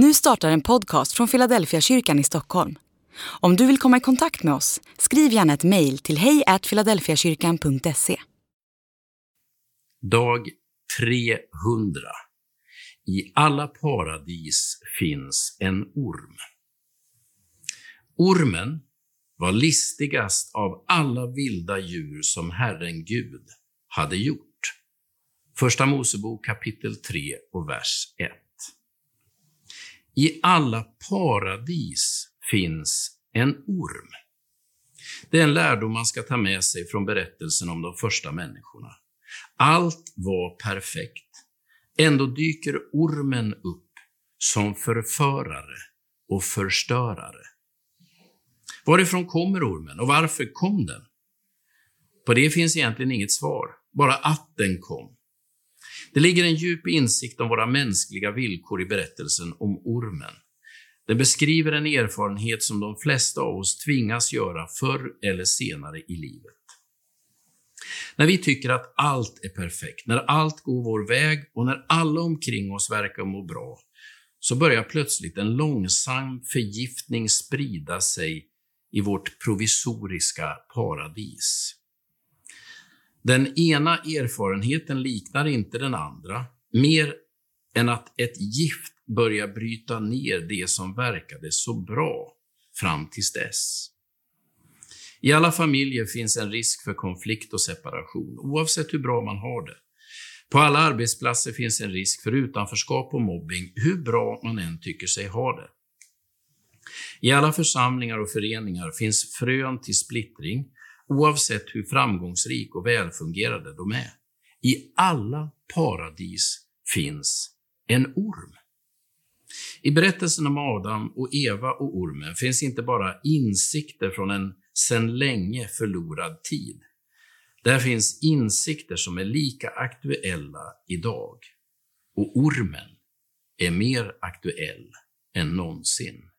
Nu startar en podcast från Philadelphia kyrkan i Stockholm. Om du vill komma i kontakt med oss, skriv gärna ett mejl till hejfiladelfiakyrkan.se. Dag 300. I alla paradis finns en orm. Ormen var listigast av alla vilda djur som Herren Gud hade gjort. Första Mosebok kapitel 3 och vers 1. I alla paradis finns en orm. Det är en lärdom man ska ta med sig från berättelsen om de första människorna. Allt var perfekt. Ändå dyker ormen upp som förförare och förstörare. Varifrån kommer ormen och varför kom den? På det finns egentligen inget svar, bara att den kom. Det ligger en djup insikt om våra mänskliga villkor i berättelsen om ormen. Den beskriver en erfarenhet som de flesta av oss tvingas göra förr eller senare i livet. När vi tycker att allt är perfekt, när allt går vår väg och när alla omkring oss verkar må bra, så börjar plötsligt en långsam förgiftning sprida sig i vårt provisoriska paradis. Den ena erfarenheten liknar inte den andra, mer än att ett gift börjar bryta ner det som verkade så bra fram tills dess. I alla familjer finns en risk för konflikt och separation, oavsett hur bra man har det. På alla arbetsplatser finns en risk för utanförskap och mobbing, hur bra man än tycker sig ha det. I alla församlingar och föreningar finns frön till splittring, oavsett hur framgångsrik och välfungerande de är. I alla paradis finns en orm. I berättelsen om Adam och Eva och ormen finns inte bara insikter från en sedan länge förlorad tid. Där finns insikter som är lika aktuella idag. Och ormen är mer aktuell än någonsin.